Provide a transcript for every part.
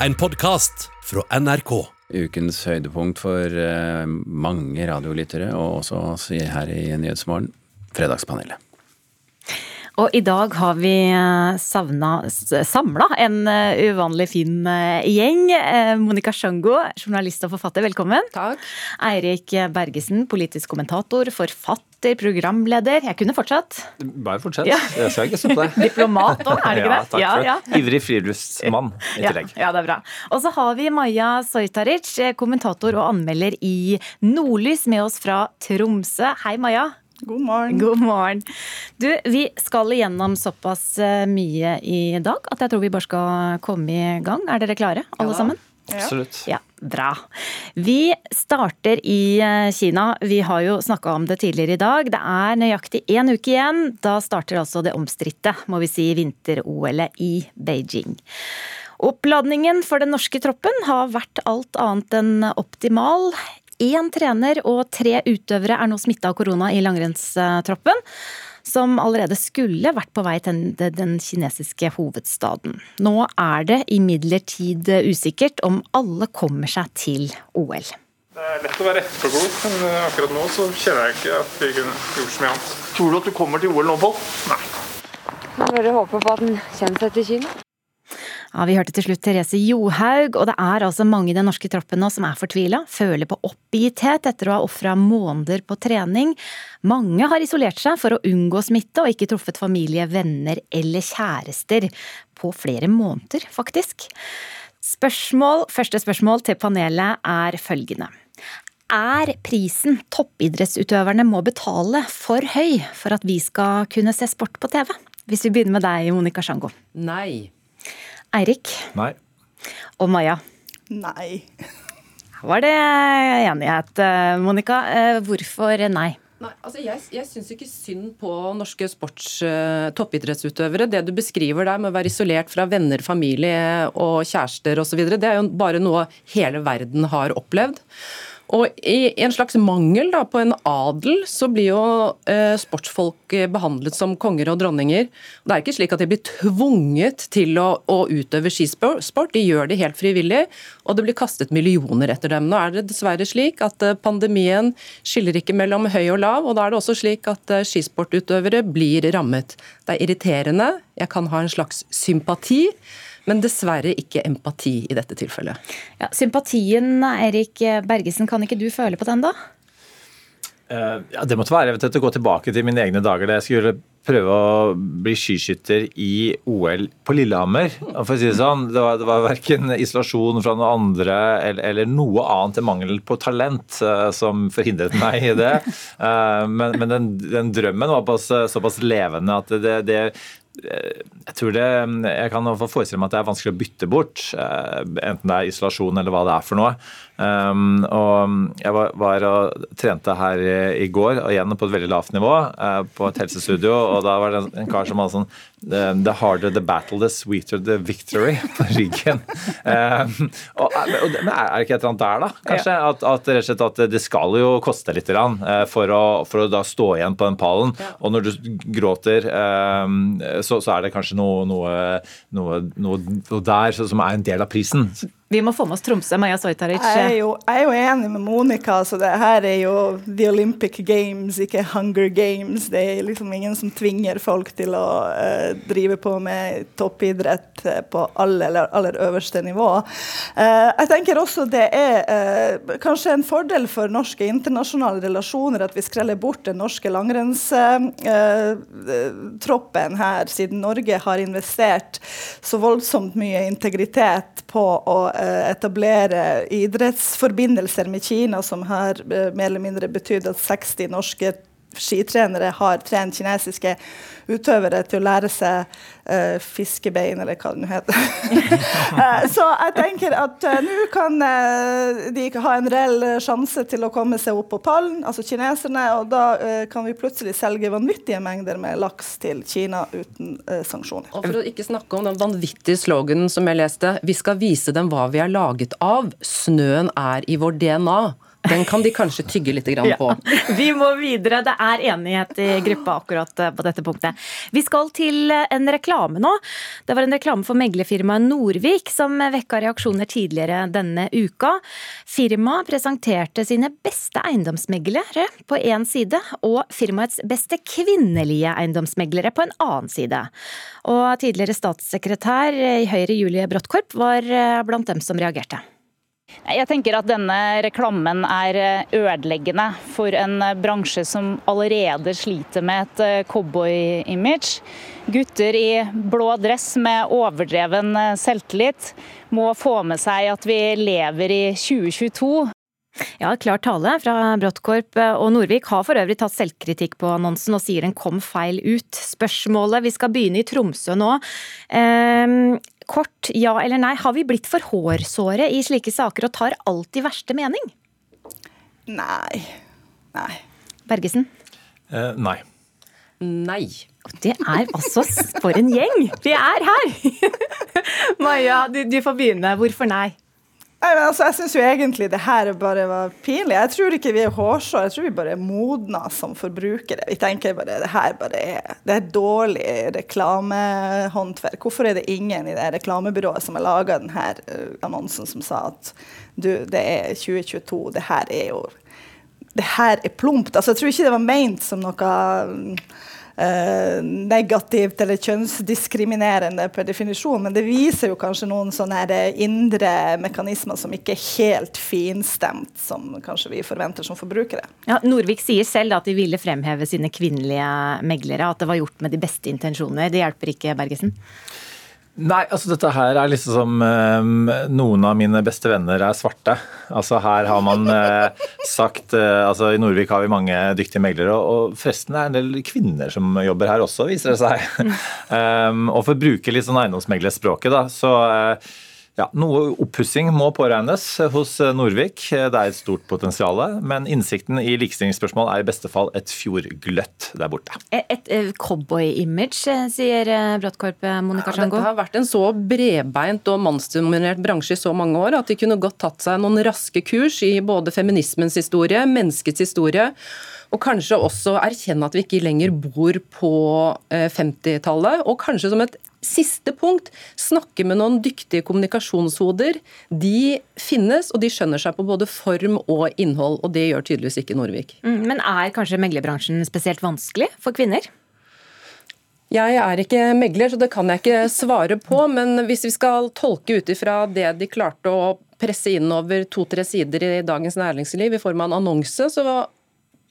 En podkast fra NRK. Ukens høydepunkt for eh, mange radiolyttere, og også oss i- her i Nyhetsmorgen, Fredagspanelet. Og i dag har vi samla en eh, uvanlig fin eh, gjeng. Eh, Monica Sjango, journalist og forfatter, velkommen. Takk. Eirik Bergesen, politisk kommentator, forfatter, programleder. Jeg kunne fortsatt. Bare fortsett. Ja. Jeg skal ikke stoppe deg. Diplomat òg, er det ikke Ja, det? takk Ja, for ja. det. Ivrig friluftsmann i tillegg. ja, det er bra. Og så har vi Maja Soitaric, kommentator og anmelder i Nordlys, med oss fra Tromsø. Hei, Maja. God morgen. God morgen. Du, vi skal igjennom såpass eh, mye i dag at jeg tror vi bare skal komme i gang. Er dere klare, alle ja. sammen? Absolutt. Ja, bra. Vi starter i eh, Kina. Vi har jo snakka om det tidligere i dag. Det er nøyaktig én uke igjen. Da starter altså det omstridte, må vi si, vinter-OL-et i Beijing. Oppladningen for den norske troppen har vært alt annet enn optimal. Én trener og tre utøvere er nå smitta av korona i langrennstroppen, som allerede skulle vært på vei til den kinesiske hovedstaden. Nå er det imidlertid usikkert om alle kommer seg til OL. Det er lett å være etterpåklok, men eh, akkurat nå så kjenner jeg ikke at vi kunne gjort så mye annet. Tror du at du kommer til OL nå, Pål? Nei. Man bare håper på at den kommer seg til Kina. Ja, Vi hørte til slutt Therese Johaug, og det er altså mange i den norske troppen nå som er fortvila, føler på oppgitthet etter å ha ofra måneder på trening. Mange har isolert seg for å unngå smitte og ikke truffet familie, venner eller kjærester på flere måneder, faktisk. Spørsmål, første spørsmål til panelet er følgende. Er prisen toppidrettsutøverne må betale for høy for at vi skal kunne se sport på TV? Hvis vi begynner med deg, Monica Sjango. Nei. Eirik Nei. og Maja. Nei. Her var det enighet. Eh, Monica, eh, hvorfor nei? Nei, altså Jeg, jeg syns ikke synd på norske sports uh, toppidrettsutøvere. Det du beskriver der med å være isolert fra venner, familie og kjærester osv., det er jo bare noe hele verden har opplevd. Og i en slags mangel da, på en adel, så blir jo eh, sportsfolk eh, behandlet som konger og dronninger. Det er ikke slik at de blir tvunget til å, å utøve skisport, de gjør det helt frivillig. Og det blir kastet millioner etter dem. Nå er det dessverre slik at eh, pandemien skiller ikke mellom høy og lav, og da er det også slik at eh, skisportutøvere blir rammet. Det er irriterende, jeg kan ha en slags sympati. Men dessverre ikke empati i dette tilfellet. Ja, sympatien, Erik Bergesen, kan ikke du føle på den, da? Uh, ja, det måtte være eventuelt å gå tilbake til mine egne dager da jeg skulle prøve å bli skiskytter i OL på Lillehammer. Og For å si Det sånn, det var, det var verken isolasjon fra noen andre eller, eller noe annet enn mangel på talent uh, som forhindret meg i det. Uh, men men den, den drømmen var såpass, såpass levende at det, det jeg tror det, jeg kan forestille meg at det er vanskelig å bytte bort, eh, enten det er isolasjon eller hva det er for noe. Um, og jeg var, var og trente her i, i går, og igjen på et veldig lavt nivå, uh, på et helsestudio. Og da var det en, en kar som hadde sånn The the harder the battle, the sweeter the victory på ryggen. Um, og, og, men er det ikke et eller annet der, da? Kanskje? At, at, rett og slett at det skal jo koste litt grann, eh, for, å, for å da stå igjen på den pallen. Og når du gråter, um, så, så er det kanskje noe, noe, noe, noe der som er en del av prisen. Vi må få med oss Tromsø, Maja Sojtaric. Jeg er, jo, jeg er jo enig med Monica. så det her er jo The Olympic Games, ikke Hunger Games. Det er liksom ingen som tvinger folk til å uh, drive på med toppidrett eh, på aller, aller, øverste nivå. Uh, jeg tenker også det er uh, kanskje en fordel for norske internasjonale relasjoner at vi skreller bort den norske langrennstroppen her, siden Norge har investert så voldsomt mye integritet på å etablere idrettsforbindelser med Kina, som har eh, mer eller mindre betydd at 60 norske skitrenere har trent kinesiske utøvere til å lære seg uh, fiskebein, eller hva det nå heter. Eh, så jeg tenker at uh, nå kan de ha en reell sjanse til å komme seg opp på pallen, altså kineserne, og da kan vi plutselig selge vanvittige mengder med laks til Kina uten sanksjoner. Og for å ikke snakke om den vanvittige sloganen som jeg leste, vi skal vise dem hva vi er laget av, snøen er i vår DNA. Den kan de kanskje tygge litt på. Vi må videre. Det er enighet i gruppa akkurat eh, på dette punktet. Vi skal til eh, en reklame nå. Det var en reklame for meglerfirmaet Norvik som vekka reaksjoner tidligere denne uka. Firmaet presenterte sine beste eiendomsmeglere på én side, og firmaets beste kvinnelige eiendomsmeglere på en annen side. Og tidligere statssekretær i Høyre Julie Bråttkorp var eh, blant dem som reagerte. Jeg tenker at denne reklamen er eh, ødeleggende for en eh, bransje som allerede sliter med et eh, cowboy-image. Gutter i blå dress med overdreven selvtillit må få med seg at vi lever i 2022. Ja, klar tale fra Bråttkorp. Og Norvik har for øvrig tatt selvkritikk på annonsen og sier den kom feil ut. Spørsmålet, vi skal begynne i Tromsø nå. Eh, Kort ja eller nei, har vi blitt for hårsåre i slike saker og tar alt i verste mening? Nei. Nei. Bergesen? Eh, nei. Nei. Det er altså For en gjeng! Vi er her! Maja, du, du får begynne. Hvorfor nei? Nei, men altså, Jeg syns jo egentlig det her bare var pinlig. Jeg tror ikke vi er hårsåre, jeg tror vi bare er modna som forbrukere. Vi tenker bare det her bare er, det er dårlig reklamehåndverk. Hvorfor er det ingen i det reklamebyrået som har laga denne uh, annonsen som sa at du, det er 2022, det her er jo Det her er plumpt. Altså, jeg tror ikke det var meint som noe Eh, negativt eller kjønnsdiskriminerende per definisjon, men det viser jo kanskje noen sånne indre mekanismer som ikke er helt finstemt, som kanskje vi forventer som forbrukere. Ja, Norvik sier selv at de ville fremheve sine kvinnelige meglere, at det var gjort med de beste intensjoner. Det hjelper ikke, Bergesen? Nei, altså dette her er liksom som um, noen av mine beste venner er svarte. Altså her har man uh, sagt uh, altså I Norvik har vi mange dyktige meglere, og, og forresten er det en del kvinner som jobber her også, viser det seg. um, og for å bruke litt sånn eiendomsmeglerspråket, da, så uh, ja, Noe oppussing må påregnes hos Norvik. Det er et stort potensial. Men innsikten i likestillingsspørsmål er i beste fall et fjordgløtt der borte. Et, et eh, cowboy-image, eh, sier eh, Brattkorp Monica Sjango. Ja, det har vært en så bredbeint og mannsdominert bransje i så mange år at de kunne godt tatt seg noen raske kurs i både feminismens historie, menneskets historie og kanskje også erkjenne at vi ikke lenger bor på 50-tallet. Og kanskje som et siste punkt, snakke med noen dyktige kommunikasjonshoder. De finnes, og de skjønner seg på både form og innhold. Og det gjør tydeligvis ikke Norvik. Mm, men er kanskje meglerbransjen spesielt vanskelig for kvinner? Jeg er ikke megler, så det kan jeg ikke svare på. Men hvis vi skal tolke ut ifra det de klarte å presse inn over to-tre sider i Dagens Næringsliv i form av en annonse, så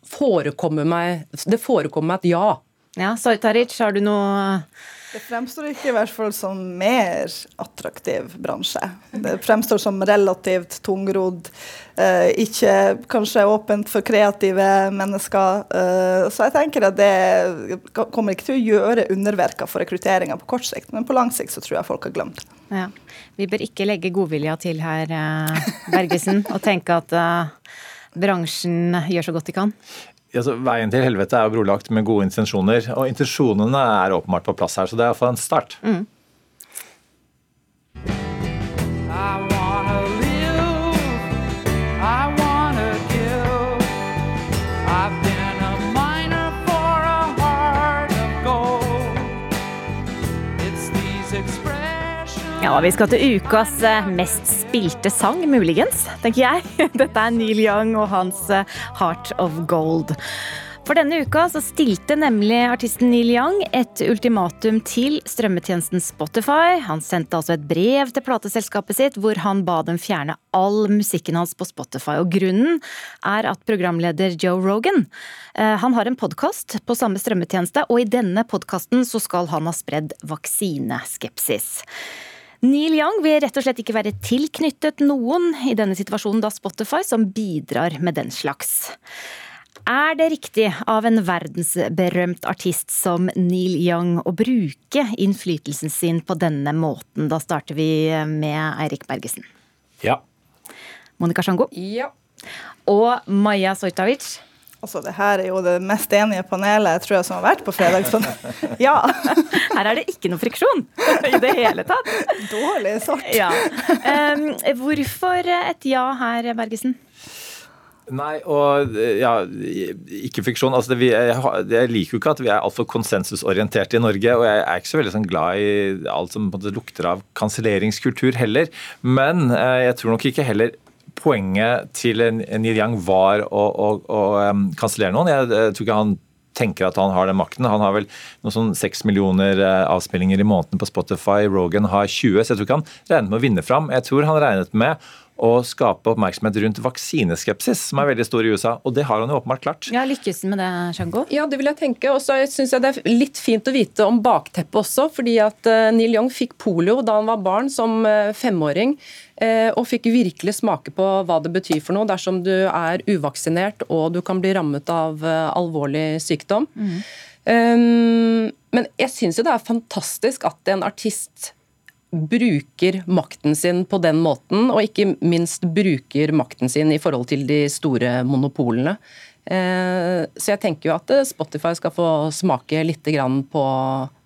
forekommer meg, det forekommer meg et ja. Ja, Soitaric, har du noe det fremstår ikke i hvert fall som mer attraktiv bransje. Det fremstår som relativt tungrodd, eh, ikke kanskje åpent for kreative mennesker. Eh, så jeg tenker at det kommer ikke til å gjøre underverker for rekrutteringa på kort sikt, men på lang sikt så tror jeg folk har glemt det. Ja. Vi bør ikke legge godvilja til her, eh, Bergesen, og tenke at bransjen gjør så godt de kan altså, Veien til helvete er jo brolagt med gode intensjoner. Og intensjonene er åpenbart på plass her, så det er iallfall en start. Mm. Vi skal til ukas eh, mest spilte sang, muligens, tenker jeg. Dette er Neil Young og hans eh, Heart of Gold. For denne uka så stilte nemlig artisten Neil Young et ultimatum til strømmetjenesten Spotify. Han sendte altså et brev til plateselskapet sitt hvor han ba dem fjerne all musikken hans på Spotify. Og grunnen er at programleder Joe Rogan eh, han har en podkast på samme strømmetjeneste, og i denne podkasten skal han ha spredd vaksineskepsis. Neil Young vil rett og slett ikke være tilknyttet noen i denne situasjonen, da Spotify som bidrar med den slags. Er det riktig av en verdensberømt artist som Neil Young å bruke innflytelsen sin på denne måten? Da starter vi med Eirik Bergesen. Ja. Monica Sjango? Ja. Og Maja Sojtavic? Altså, det her er jo det mest enige panelet jeg tror jeg som har vært på fredag. Sånn. Ja. Her er det ikke noe friksjon i det hele tatt. Dårlig sort. Ja. Um, hvorfor et ja her, Bergesen? Nei, og ja, ikke fiksjon. Altså, det, vi, jeg, jeg, liker jo ikke at vi er altfor konsensusorienterte i Norge. Og jeg er ikke så veldig sånn, glad i alt som måte, lukter av kanselleringskultur heller. Men eh, jeg tror nok ikke heller poenget til Young var å, å, å kansellere noen. Jeg, jeg tror ikke han tenker at han har den makten. Han har vel noen sånn 6 millioner eh, avspillinger i måneden på Spotify. Rogan har 20, så jeg tror ikke han regnet med å vinne fram. Jeg tror han regnet med å skape oppmerksomhet rundt vaksineskepsis, som er veldig stor i USA. Og det har han jo åpenbart klart. Ja, Lykkes med det, Sjango? Ja, det vil jeg tenke. Og så syns jeg det er litt fint å vite om bakteppet også. Fordi at eh, Neil Young fikk polio da han var barn, som eh, femåring. Eh, og fikk virkelig smake på hva det betyr for noe dersom du er uvaksinert og du kan bli rammet av alvorlig sykdom. Mm. Um, men jeg syns jo det er fantastisk at en artist bruker makten sin på den måten, og ikke minst bruker makten sin i forhold til de store monopolene. Eh, så jeg tenker jo at eh, Spotify skal få smake litt på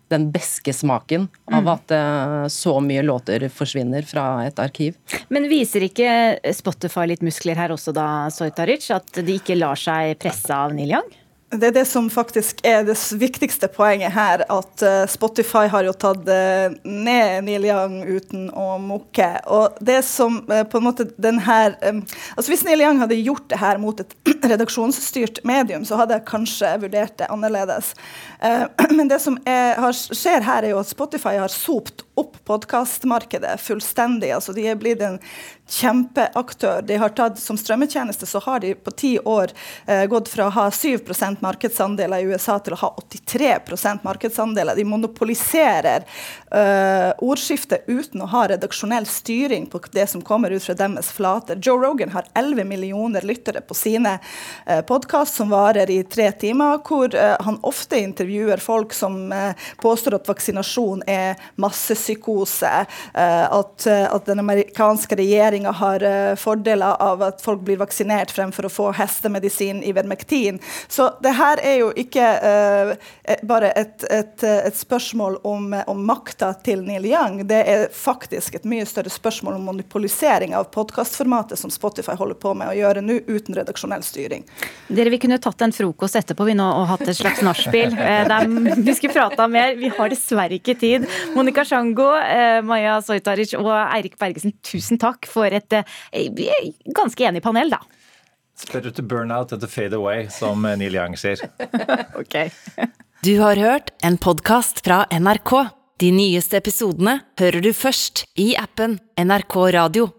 den beske smaken av mm. at eh, så mye låter forsvinner fra et arkiv. Men viser ikke Spotify litt muskler her også da, Soitaric? At de ikke lar seg presse av Neil Young? Det er det som faktisk er det viktigste poenget her. At uh, Spotify har jo tatt uh, ned Neil Young uten å mukke. Og det som uh, på en måte den her altså Hvis Neil Young hadde gjort det her mot et redaksjonsstyrt medium, så hadde jeg kanskje vurdert det annerledes. men det som er, skjer her, er jo at Spotify har sopt opp podkastmarkedet fullstendig. Altså, de er blitt en kjempeaktør. De har tatt, som strømmetjeneste så har de på ti år eh, gått fra å ha 7% markedsandeler i USA til å ha 83% markedsandeler. De monopoliserer eh, ordskiftet uten å ha redaksjonell styring på det som kommer ut fra deres flater. Joe Rogan har 11 millioner lyttere på sine eh, podkast som varer i tre timer, hvor eh, han ofte intervjuer folk som eh, påstår at vaksinasjon er massepsykose, eh, at, eh, at den amerikanske regjeringen regjeringa har uh, fordeler av at folk blir vaksinert fremfor å få hestemedisin i Vermektin. Så det her er jo ikke uh, bare et, et, et spørsmål om, om makta til Neil Young. Det er faktisk et mye større spørsmål om monopolisering av podkastformatet som Spotify holder på med å gjøre nå, uten redaksjonell styring. Dere, Vi kunne tatt en frokost etterpå vi nå og hatt et slags nachspiel. vi skulle prata mer. Vi har dessverre ikke tid. Monica Sjango, Maja Sojtaric og Eirik Bergesen, tusen takk for et eh, ganske enig panel, da. It's better to burn out than to fade away, som Neil Young sier. ok. du har hørt en podkast fra NRK. De nyeste episodene hører du først i appen NRK Radio.